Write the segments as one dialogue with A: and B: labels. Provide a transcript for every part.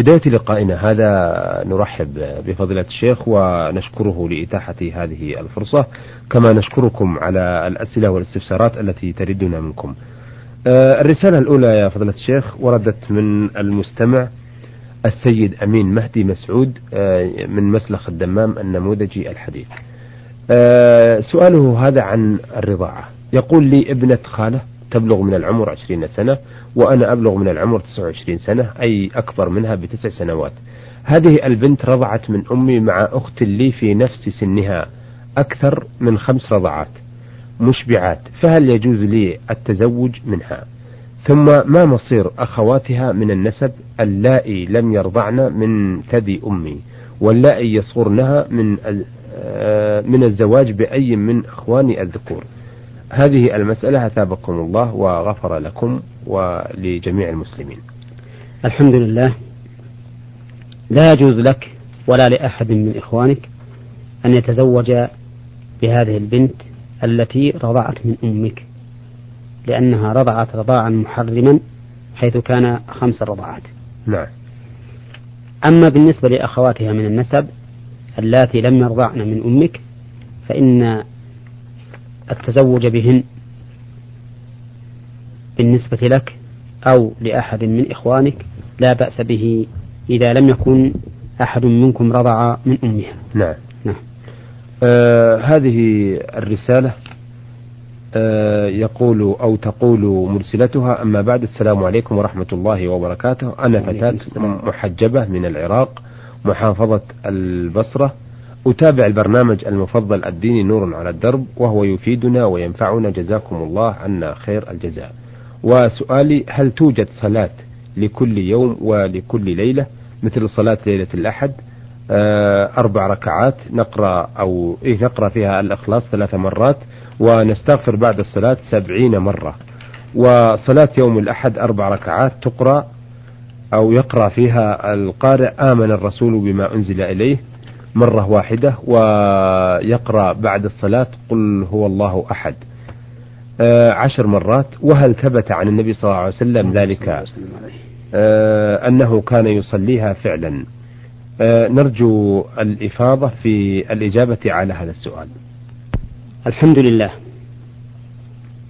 A: بداية لقائنا هذا نرحب بفضيلة الشيخ ونشكره لإتاحة هذه الفرصة كما نشكركم على الأسئلة والاستفسارات التي تردنا منكم. آه، الرسالة الأولى يا فضيلة الشيخ وردت من المستمع السيد أمين مهدي مسعود آه، من مسلخ الدمام النموذجي الحديث. آه، سؤاله هذا عن الرضاعة. يقول لي ابنة خالة تبلغ من العمر عشرين سنة وأنا أبلغ من العمر تسعة وعشرين سنة أي أكبر منها بتسع سنوات. هذه البنت رضعت من أمي مع أخت لي في نفس سنها أكثر من خمس رضعات مشبعات فهل يجوز لي التزوج منها؟ ثم ما مصير أخواتها من النسب اللائي لم يرضعن من ثدي أمي واللائي يصغرنها من آه، من الزواج بأي من أخواني الذكور. هذه المسألة أثابكم الله وغفر لكم ولجميع المسلمين.
B: الحمد لله. لا يجوز لك ولا لأحد من إخوانك أن يتزوج بهذه البنت التي رضعت من أمك لأنها رضعت رضاعا محرما حيث كان خمس رضعات.
A: نعم.
B: أما بالنسبة لأخواتها من النسب اللاتي لم يرضعن من أمك فإن التزوج بهن بالنسبة لك أو لأحد من إخوانك لا بأس به إذا لم يكن أحد منكم رضع من أمها.
A: نعم. نعم. آه هذه الرسالة آه يقول أو تقول مرسلتها أما بعد السلام عليكم ورحمة الله وبركاته. أنا فتاة محجبة من العراق محافظة البصرة. أتابع البرنامج المفضل الديني نور على الدرب وهو يفيدنا وينفعنا. جزاكم الله عنا خير الجزاء. وسؤالي هل توجد صلاة لكل يوم ولكل ليلة؟ مثل صلاة ليلة الأحد آه، أربع ركعات نقرأ أو إيه نقرأ فيها الإخلاص ثلاث مرات ونستغفر بعد الصلاة سبعين مرة. وصلاة يوم الأحد أربع ركعات تقرأ أو يقرأ فيها القارئ آمن الرسول بما أنزل إليه. مرة واحدة ويقرأ بعد الصلاة قل هو الله أحد. آه، عشر مرات وهل ثبت عن النبي صلى الله عليه وسلم ذلك؟ آه، أنه كان يصليها فعلا. آه، نرجو الإفاضة في الإجابة على هذا السؤال.
B: الحمد لله.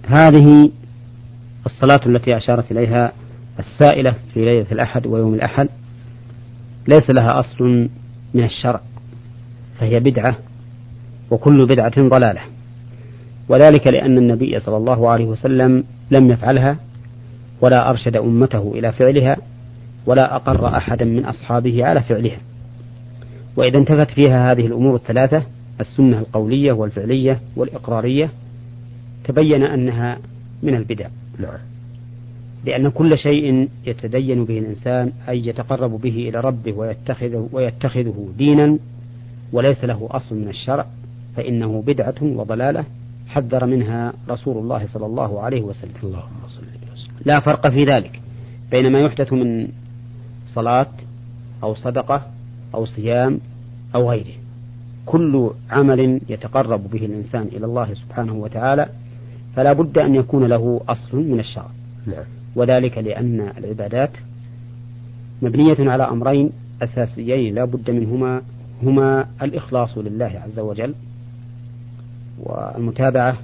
B: هذه الصلاة التي أشارت إليها السائلة في ليلة الأحد ويوم الأحد. ليس لها أصل من الشرع. فهي بدعة وكل بدعة ضلالة. وذلك لأن النبي صلى الله عليه وسلم لم يفعلها ولا أرشد أمته إلى فعلها ولا أقر أحدا من أصحابه على فعلها. وإذا انتفت فيها هذه الأمور الثلاثة السنة القولية والفعلية والإقرارية تبين أنها من البدع.
A: نعم.
B: لأن كل شيء يتدين به الإنسان أي يتقرب به إلى ربه ويتخذه, ويتخذه دينا وليس له أصل من الشرع فإنه بدعة وضلالة حذر منها رسول الله صلى الله عليه وسلم.
A: اللهم صل
B: لا فرق في ذلك بين ما يحدث من صلاة أو صدقة أو صيام أو غيره. كل عمل يتقرب به الإنسان إلى الله سبحانه وتعالى فلا بد أن يكون له أصل من الشرع.
A: نعم.
B: وذلك لأن العبادات مبنية على أمرين أساسيين لا بد منهما هما الإخلاص لله عز وجل والمتابعة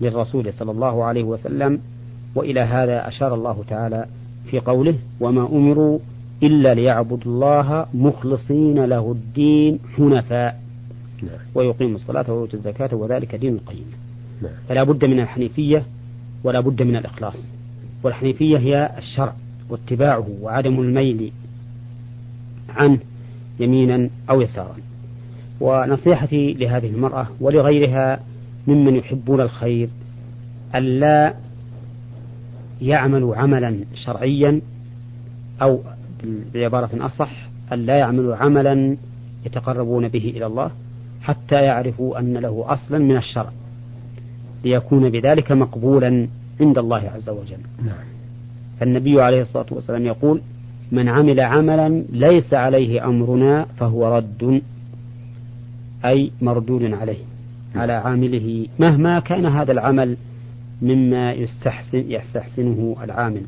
B: للرسول صلى الله عليه وسلم وإلى هذا أشار الله تعالى في قوله وما أمروا إلا ليعبدوا الله مخلصين له الدين حنفاء
A: نعم.
B: ويقيموا الصلاة ويؤتوا الزكاة وذلك دين القيم
A: نعم.
B: فلا بد من الحنيفية ولا بد من الإخلاص والحنيفية هي الشرع واتباعه وعدم الميل عنه يمينا أو يسارا ونصيحتي لهذه المرأة ولغيرها ممن يحبون الخير ألا يعملوا عملا شرعيا أو بعبارة أصح ألا يعملوا عملا يتقربون به إلى الله حتى يعرفوا أن له أصلا من الشرع ليكون بذلك مقبولا عند الله عز وجل
A: نعم.
B: فالنبي عليه الصلاة والسلام يقول من عمل عملا ليس عليه أمرنا فهو رد أي مردود عليه على عامله مهما كان هذا العمل مما يستحسن يستحسنه العامل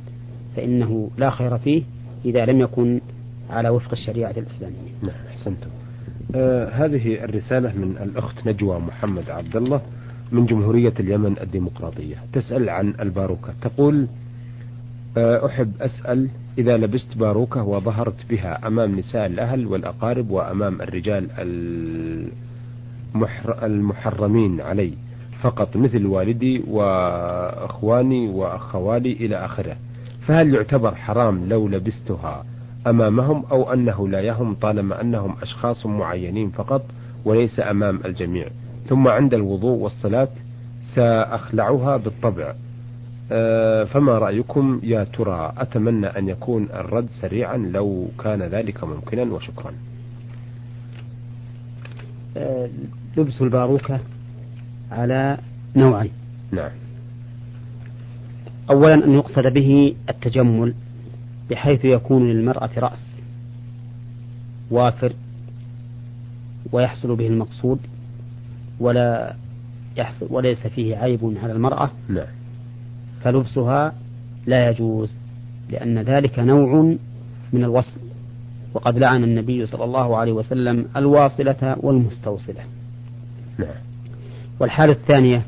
B: فإنه لا خير فيه إذا لم يكن على وفق الشريعة الإسلامية.
A: نعم أحسنتم. آه هذه الرسالة من الأخت نجوى محمد عبد الله من جمهورية اليمن الديمقراطية تسأل عن الباروكة تقول أحب أسأل إذا لبست باروكة وظهرت بها أمام نساء الأهل والأقارب وأمام الرجال المحرمين علي فقط مثل والدي وأخواني وأخوالي إلى آخره فهل يعتبر حرام لو لبستها أمامهم أو أنه لا يهم طالما أنهم أشخاص معينين فقط وليس أمام الجميع؟ ثم عند الوضوء والصلاة سأخلعها بالطبع. فما رأيكم يا ترى؟ أتمنى أن يكون الرد سريعا لو كان ذلك ممكنا وشكرا.
B: أه لبس الباروكة على نوعين.
A: نعم.
B: أولا أن يقصد به التجمل بحيث يكون للمرأة رأس وافر ويحصل به المقصود ولا يحصل وليس فيه عيب على المرأة.
A: نعم.
B: فلبسها لا يجوز لأن ذلك نوع من الوصل. وقد لعن النبي صلى الله عليه وسلم الواصلة والمستوصلة.
A: نعم.
B: والحالة الثانية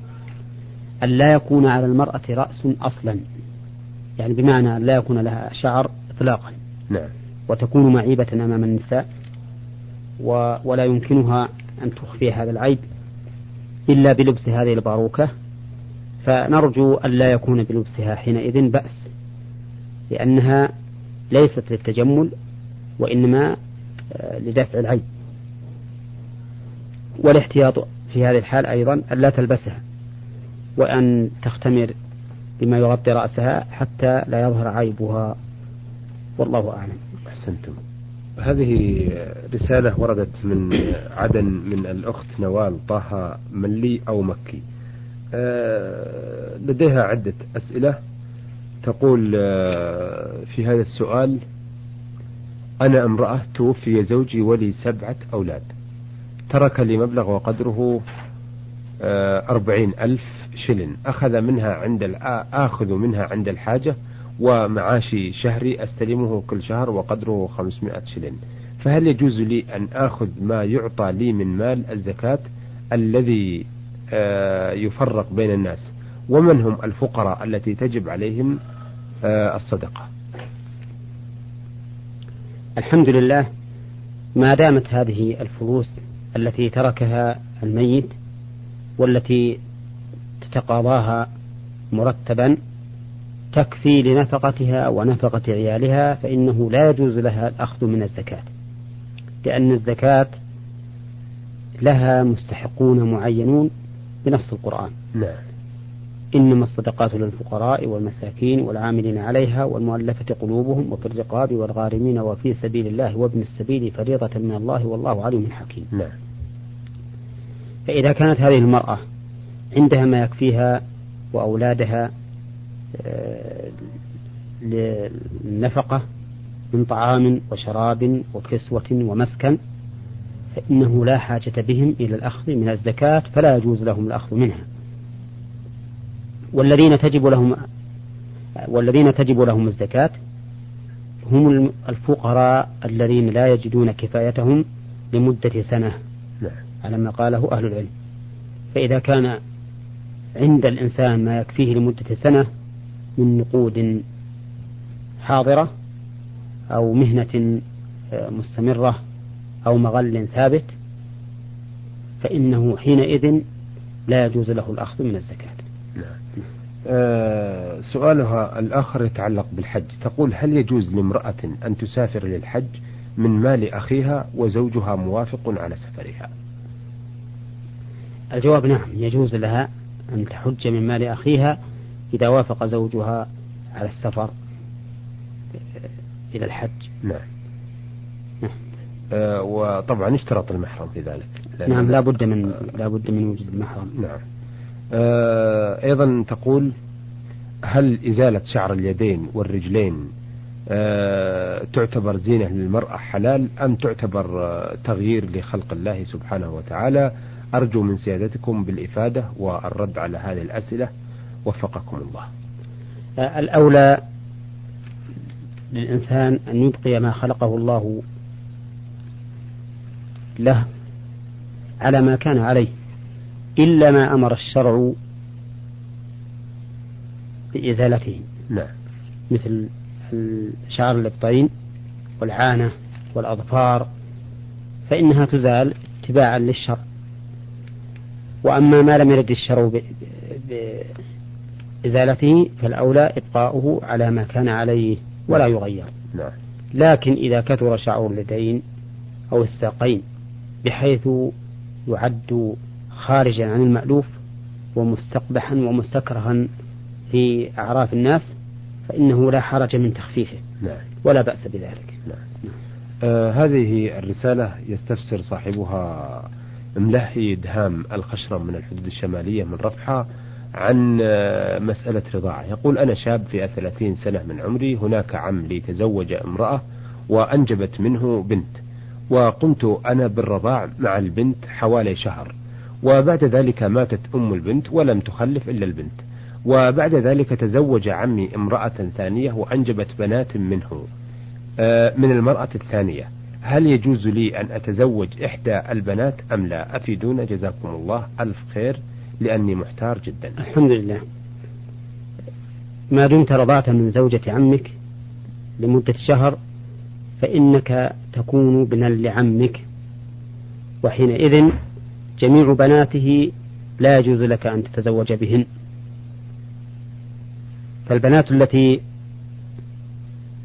B: أن لا يكون على المرأة رأس أصلا. يعني بمعنى أن لا يكون لها شعر إطلاقا.
A: نعم.
B: وتكون معيبة أمام النساء و ولا يمكنها أن تخفي هذا العيب إلا بلبس هذه الباروكة. فنرجو أن لا يكون بلبسها حينئذ بأس لأنها ليست للتجمل وإنما آه، لدفع العيب والاحتياط في هذه الحال أيضا أن لا تلبسها وأن تختمر بما يغطي رأسها حتى لا يظهر عيبها. والله أعلم.
A: أحسنتم. هذه رسالة وردت من عدن من الأخت نوال طه ملي أو مكي. لديها عدة أسئلة. تقول آه، في هذا السؤال أنا امرأة توفي زوجي ولي سبعة أولاد. ترك لي مبلغ وقدره آه، أربعين ألف شلن. أخذ منها عند آخذ منها عند الحاجة ومعاشي شهري أستلمه كل شهر وقدره 500 شلن. فهل يجوز لي أن آخذ ما يعطى لي من مال الزكاة الذي آه، يفرق بين الناس. ومن هم الفقراء التي تجب عليهم آه، الصدقة.
B: الحمد لله ما دامت هذه الفلوس التي تركها الميت والتي تتقاضاها مرتبا تكفي لنفقتها ونفقة عيالها فإنه لا يجوز لها الأخذ من الزكاة. لأن الزكاة لها مستحقون معينون بنص القرآن.
A: نعم.
B: إنما الصدقات للفقراء والمساكين والعاملين عليها والمؤلفة قلوبهم وفي الرقاب والغارمين وفي سبيل الله وابن السبيل فريضة من الله والله عليم حكيم.
A: نعم.
B: فإذا كانت هذه المرأة عندها ما يكفيها وأولادها آه، للنفقة من طعام وشراب وكسوة ومسكن فإنه لا حاجة بهم إلى الأخذ من الزكاة فلا يجوز لهم الأخذ منها والذين تجب لهم والذين تجب لهم الزكاة هم الفقراء الذين لا يجدون كفايتهم لمدة سنة
A: نعم.
B: على ما قاله أهل العلم فإذا كان عند الإنسان ما يكفيه لمدة سنة من نقود حاضرة أو مهنة آه، مستمرة أو مغل ثابت فإنه حينئذ لا يجوز له الأخذ من الزكاة
A: نعم. آه سؤالها الآخر يتعلق بالحج تقول هل يجوز لامرأة أن تسافر للحج من مال أخيها وزوجها موافق على سفرها
B: الجواب نعم يجوز لها أن تحج من مال أخيها إذا وافق زوجها على السفر إلى الحج
A: نعم. آه وطبعا اشترط المحرم في ذلك.
B: نعم لا بد من لا بد من وجود المحرم.
A: نعم. آه أيضا تقول هل إزالة شعر اليدين والرجلين آه تعتبر زينة للمرأة حلال أم تعتبر تغيير لخلق الله سبحانه وتعالى؟ أرجو من سيادتكم بالإفادة والرد على هذه الأسئلة. وفقكم الله.
B: الأولى للإنسان أن يبقي ما خلقه الله له على ما كان عليه إلا ما أمر الشرع بإزالته.
A: نعم.
B: مثل شعر الإبطين والعانة والأظفار فإنها تزال اتباعا للشرع. وأما ما لم يرد الشرع بإزالته فالأولى إبقاؤه على ما كان عليه ولا يغير.
A: نعم.
B: لكن إذا كثر شعر اليدين أو الساقين بحيث يعد خارجا عن المألوف ومستقبحا ومستكرها في أعراف الناس فإنه لا حرج من تخفيفه
A: نعم.
B: ولا بأس بذلك
A: نعم. نعم. آه هذه الرسالة يستفسر صاحبها ملهي إدهام الخشرم من الحدود الشمالية من رفحة عن آه مسألة رضاعة يقول أنا شاب في ثلاثين سنة من عمري هناك عم لي تزوج امرأة وأنجبت منه بنت وقمت أنا بالرضاع مع البنت حوالي شهر وبعد ذلك ماتت أم البنت ولم تخلف إلا البنت وبعد ذلك تزوج عمي امرأة ثانية وأنجبت بنات منه آه، من المرأة الثانية. هل يجوز لي أن أتزوج إحدى البنات أم لا؟ أفيدونا جزاكم الله. ألف خير لأني محتار جدا.
B: الحمد لله. ما دمت رضعت من زوجة عمك لمدة شهر؟ فإنك تكون بنا لعمك. وحينئذ جميع بناته لا يجوز لك أن تتزوج بهن. فالبنات التي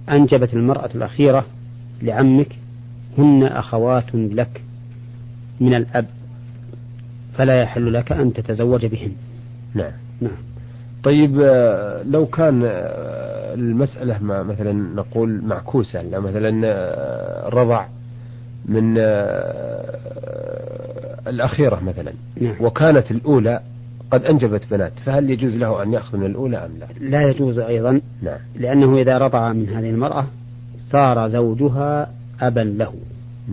B: أنجبت المرأة الأخيرة لعمك هن أخوات لك من الأب فلا يحل لك أن تتزوج بهن.
A: نعم.
B: نعم.
A: طيب آه، لو كان آه، المسألة ما مثلا نقول معكوسة مثلا آه، رضع من الأخيرة مثلا
B: نعم.
A: وكانت الأولى قد أنجبت بنات فهل يجوز له أن يأخذ من الأولى أم لا
B: لا يجوز أيضا
A: نعم.
B: لأنه إذا رضع من هذه المرأة صار زوجها أبا له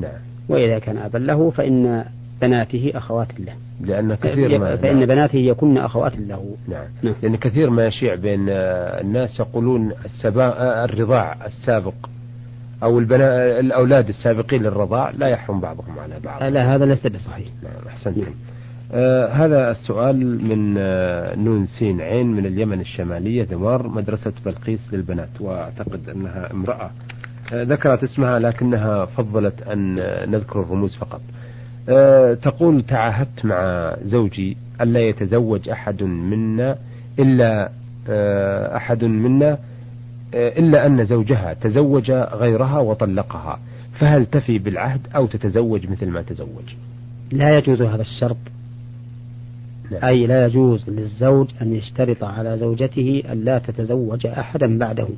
A: نعم.
B: وإذا كان أبا له فإن بناته أخوات له.
A: لأن كثير ما
B: فإن نعم. بناته يكن أخوات له.
A: نعم. نعم. لأن كثير ما يشيع بين الناس يقولون السبا... الرضاع السابق أو البنا... الأولاد السابقين للرضاع لا يحرم بعضهم على بعض.
B: لا هذا ليس بصحيح.
A: نعم أحسنتم. نعم. آه هذا السؤال من آه نون سين عين من اليمن الشمالية ذمار مدرسة بلقيس للبنات. وأعتقد أنها امرأة آه ذكرت اسمها لكنها فضلت أن آه، نذكر الرموز فقط. آه تقول تعاهدت مع زوجي ألا يتزوج أحد منا إلا آه أحد منا آه إلا أن زوجها تزوج غيرها وطلقها. فهل تفي بالعهد أو تتزوج مثل ما تزوج؟
B: لا يجوز هذا الشرط. نعم. أي لا يجوز للزوج أن يشترط على زوجته أن لا تتزوج أحدا بعده.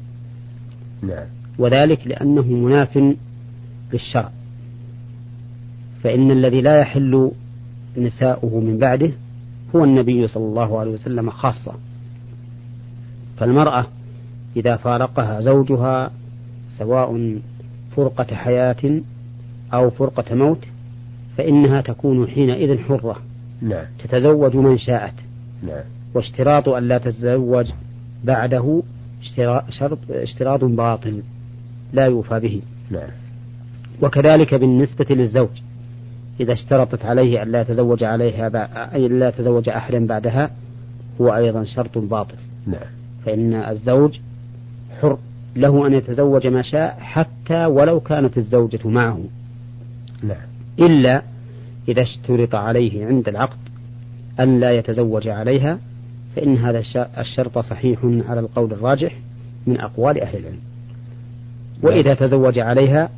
A: نعم.
B: وذلك لأنه مناف للشرع فإن الذي لا يحل نساؤه من بعده هو النبي صلى الله عليه وسلم خاصة فالمرأة إذا فارقها زوجها سواء فرقة حياة أو فرقة موت فإنها تكون حينئذ حرة
A: نعم.
B: تتزوج من شاءت
A: نعم.
B: واشتراط أن لا تتزوج بعده شرط اشتراط باطل لا يوفى به
A: نعم.
B: وكذلك بالنسبة للزوج إذا اشترطت عليه أن لا يتزوج عليها أي لا يتزوج أحدا بعدها هو أيضا شرط باطل
A: نعم.
B: فإن الزوج حر له أن يتزوج ما شاء حتى ولو كانت الزوجة معه
A: نعم.
B: إلا إذا اشترط عليه عند العقد أن لا يتزوج عليها فإن هذا الشرط صحيح على القول الراجح من أقوال أهل العلم وإذا تزوج عليها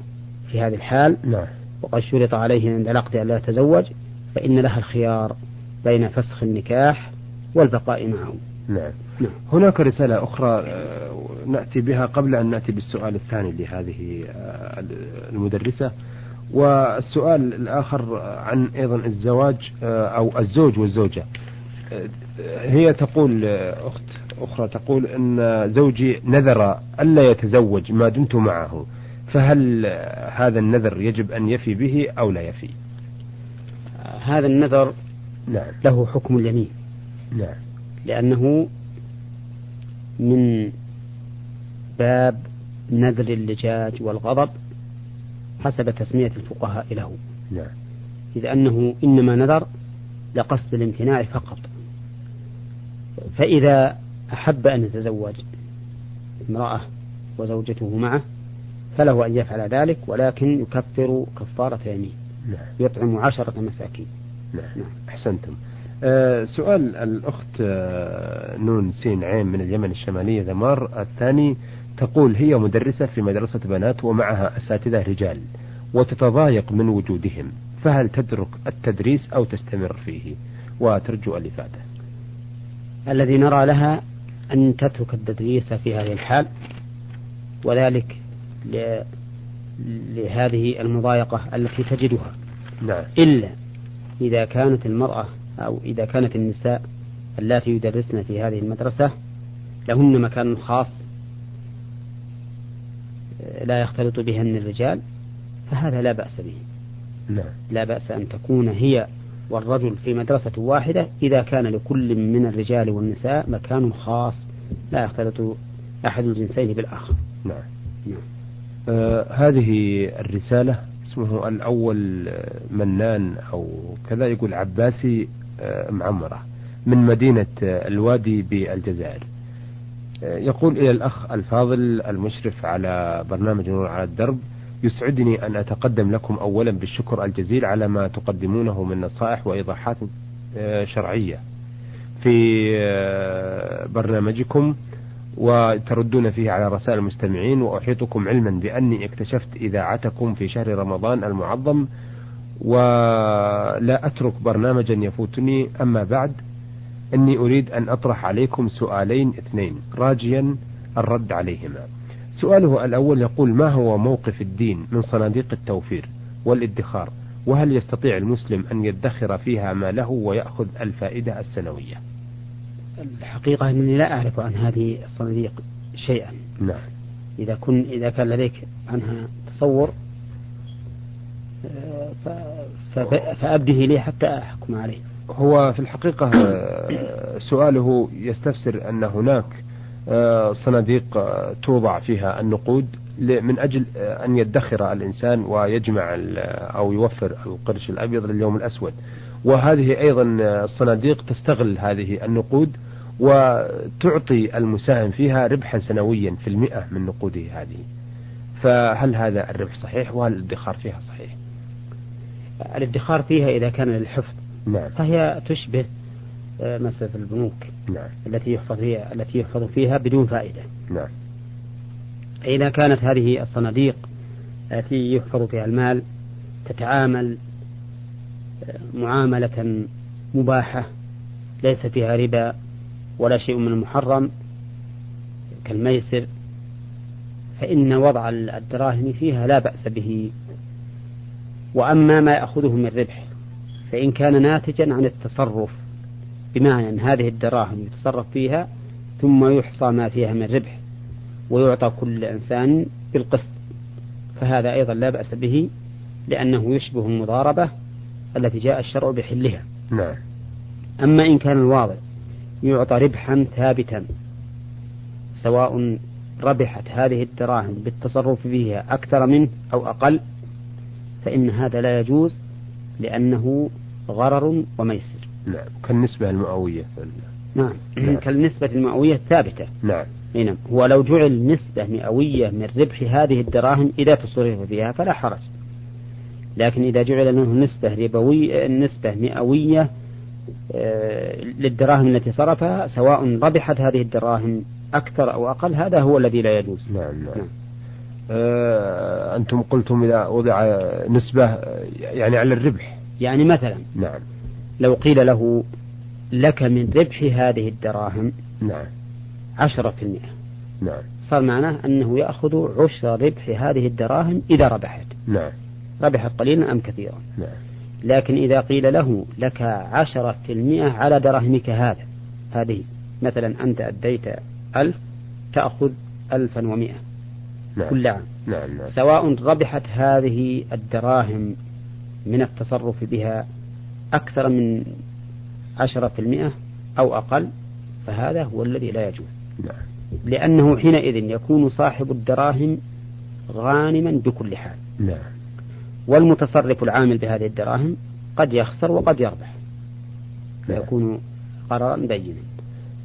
B: في هذه الحال
A: نعم.
B: وقد شرط عليه عند العقد أن لا يتزوج فإن لها الخيار بين فسخ النكاح والبقاء معه
A: نعم. نعم. هناك رسالة أخرى آه، نأتي بها قبل أن نأتي بالسؤال الثاني لهذه آه، المدرسة والسؤال الآخر عن أيضا الزواج آه، أو الزوج والزوجة هي تقول أخت أخرى تقول أن زوجي نذر ألا يتزوج ما دمت معه فهل هذا النذر يجب أن يفي به أو لا يفي؟
B: هذا النذر
A: نعم.
B: له حكم اليمين.
A: نعم.
B: لأنه من باب نذر اللجاج والغضب حسب تسمية الفقهاء له.
A: نعم.
B: إذ أنه إنما نذر لقصد الامتناع فقط. فإذا أحب أن يتزوج امرأة وزوجته معه فله أن يفعل ذلك ولكن يكفر كفارة يمين
A: نعم.
B: يطعم عشرة مساكين.
A: نعم.
B: نعم.
A: أحسنتم. آه سؤال الأخت آه نون سين عين من اليمن الشمالية ذمار الثاني تقول هي مدرسة في مدرسة بنات ومعها أساتذة رجال وتتضايق من وجودهم فهل تترك التدريس أو تستمر فيه؟ وترجو الإفادة.
B: الذي نرى لها أن تترك التدريس في هذه الحال وذلك. لهذه المضايقة التي تجدها.
A: نعم.
B: إلا إذا كانت المرأة أو إذا كانت النساء اللاتي يدرسن في هذه المدرسة لهن مكان خاص لا يختلط بهن الرجال فهذا لا بأس به.
A: نعم.
B: لا بأس أن تكون هي والرجل في مدرسة واحدة إذا كان لكل من الرجال والنساء مكان خاص لا يختلط أحد الجنسين بالآخر.
A: نعم.
B: نعم.
A: آه هذه الرسالة اسمه الأول آه، منان أو كذا يقول عباسي آه معمرة من مدينة الوادي بالجزائر. يقول إلى الأخ الفاضل المشرف على برنامج نور على الدرب يسعدني أن أتقدم لكم أولا بالشكر الجزيل على ما تقدمونه من نصائح وإيضاحات شرعية. في برنامجكم وتردون فيه على رسائل المستمعين وأحيطكم علما بأني اكتشفت إذاعتكم في شهر رمضان المعظم ولا أترك برنامجا يفوتني. أما بعد أني أريد أن أطرح عليكم سؤالين اثنين راجيا الرد عليهما. سؤاله الأول يقول ما هو موقف الدين من صناديق التوفير والادخار؟ وهل يستطيع المسلم أن يدخر فيها ماله ويأخذ الفائدة السنوية؟
B: الحقيقة أنني لا أعرف عن هذه الصناديق شيئا.
A: نعم.
B: إذا كن إذا كان لديك عنها تصور آه، فأبده لي حتى أحكم عليه.
A: هو في الحقيقة آه، سؤاله يستفسر أن هناك آه، صناديق توضع فيها النقود من أجل أن يدخر الإنسان ويجمع أو يوفر القرش الأبيض لليوم الأسود. وهذه أيضا الصناديق تستغل هذه النقود وتعطي المساهم فيها ربحا سنويا في المئة من نقوده هذه. فهل هذا الربح صحيح وهل الادخار فيها صحيح؟
B: الادخار فيها إذا كان للحفظ.
A: نعم.
B: فهي تشبه آه، مسألة البنوك
A: نعم.
B: التي يحفظ فيها التي يحفظ فيها بدون فائدة.
A: نعم.
B: إذا كانت هذه الصناديق التي يحفظ فيها المال تتعامل آه، معاملة مباحة ليس فيها ربا ولا شيء من المحرم كالميسر فإن وضع الدراهم فيها لا بأس به. وأما ما يأخذه من ربح فإن كان ناتجا عن التصرف بمعنى أن هذه الدراهم يتصرف فيها ثم يحصى ما فيها من ربح ويعطى كل إنسان بالقسط فهذا أيضا لا بأس به لأنه يشبه المضاربة التي جاء الشرع بحلها.
A: نعم.
B: أما إن كان الواضع يعطى ربحا ثابتا سواء ربحت هذه الدراهم بالتصرف فيها أكثر منه أو أقل فإن هذا لا يجوز لأنه غرر وميسر.
A: نعم. كالنسبة المئوية.
B: نعم.
A: نعم.
B: كالنسبة المئوية الثابتة.
A: نعم.
B: نعم. هو لو جعل نسبة مئوية من ربح هذه الدراهم إذا تصرف فيها فلا حرج. لكن إذا جعل له نسبة ربوية نسبة مئوية للدراهم التي صرفها سواء ربحت هذه الدراهم أكثر أو أقل هذا هو الذي لا يجوز.
A: نعم نعم.
B: نعم.
A: آه أنتم قلتم إذا وضع نسبة آه، يعني على الربح.
B: يعني مثلا
A: نعم.
B: لو قيل له لك من ربح هذه الدراهم
A: نعم.
B: عشرة في المئة.
A: نعم.
B: صار معناه أنه يأخذ عشر ربح هذه الدراهم إذا ربحت.
A: نعم.
B: ربحت قليلا أم كثيرا.
A: نعم.
B: لكن إذا قيل له لك عشرة في المئة على دراهمك هذا هذه مثلا أنت أديت ألف تأخذ ألفا ومئة
A: نعم.
B: كل عام.
A: نعم نعم.
B: سواء ربحت هذه الدراهم من التصرف بها أكثر من عشرة في المئة أو أقل فهذا هو الذي لا يجوز.
A: نعم.
B: لأنه حينئذ يكون صاحب الدراهم غانما بكل حال.
A: نعم.
B: والمتصرف العامل بهذه الدراهم قد يخسر وقد يربح. فيكون قرارا بينا.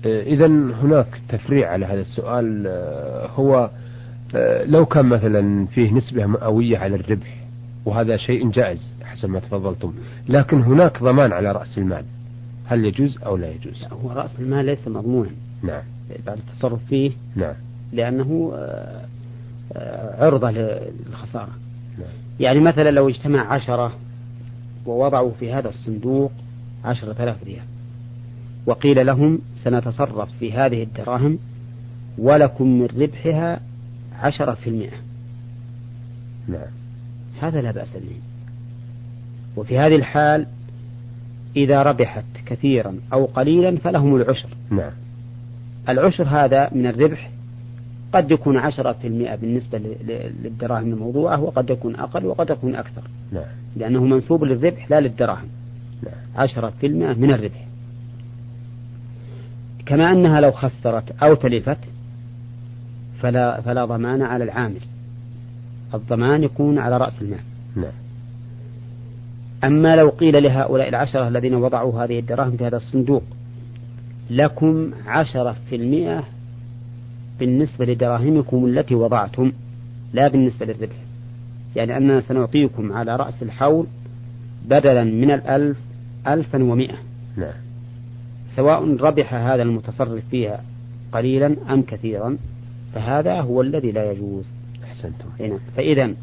A: آه، إذا هناك تفريع على هذا السؤال آه، هو آه، لو كان مثلا فيه نسبة مئوية على الربح وهذا شيء جائز حسب ما تفضلتم لكن هناك ضمان على رأس المال هل يجوز أو لا يجوز؟
B: هو رأس المال ليس مضمونا.
A: نعم.
B: بعد التصرف فيه
A: نعم.
B: لأنه عرضة للخسارة.
A: نعم.
B: يعني مثلا لو اجتمع عشرة ووضعوا في هذا الصندوق عشرة آلاف ريال وقيل لهم سنتصرف في هذه الدراهم ولكم من ربحها عشرة في المئة.
A: نعم.
B: هذا لا بأس به. وفي هذه الحال إذا ربحت كثيرا أو قليلا فلهم العشر.
A: نعم.
B: العشر هذا من الربح قد يكون عشرة في المئة بالنسبة للدراهم الموضوعة وقد يكون أقل وقد يكون أكثر
A: نعم.
B: لأنه منسوب للربح لا للدراهم
A: نعم.
B: عشرة في المئة من الربح كما أنها لو خسرت أو تلفت فلا, فلا ضمان على العامل الضمان يكون على رأس المال
A: نعم.
B: أما لو قيل لهؤلاء العشرة الذين وضعوا هذه الدراهم في هذا الصندوق لكم عشرة في المئة بالنسبة لدراهمكم التي وضعتم لا بالنسبة للربح. يعني أننا سنعطيكم على رأس الحول بدلا من الألف ألفا ومئة.
A: نعم.
B: سواء ربح هذا المتصرف فيها قليلا أم كثيرا فهذا هو الذي لا يجوز.
A: أحسنتم.
B: نعم. فإذا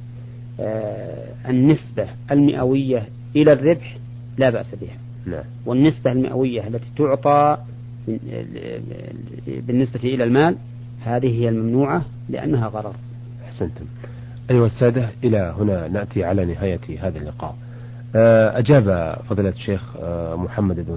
B: آه النسبة المئوية إلى الربح لا بأس بها.
A: نعم.
B: والنسبة المئوية التي تعطى بالنسبة إلى المال هذه هي الممنوعة لأنها غرر
A: أحسنتم. أيها السادة إلى هنا نأتي على نهاية هذا اللقاء. آه، أجاب فضيلة الشيخ آه، محمد بن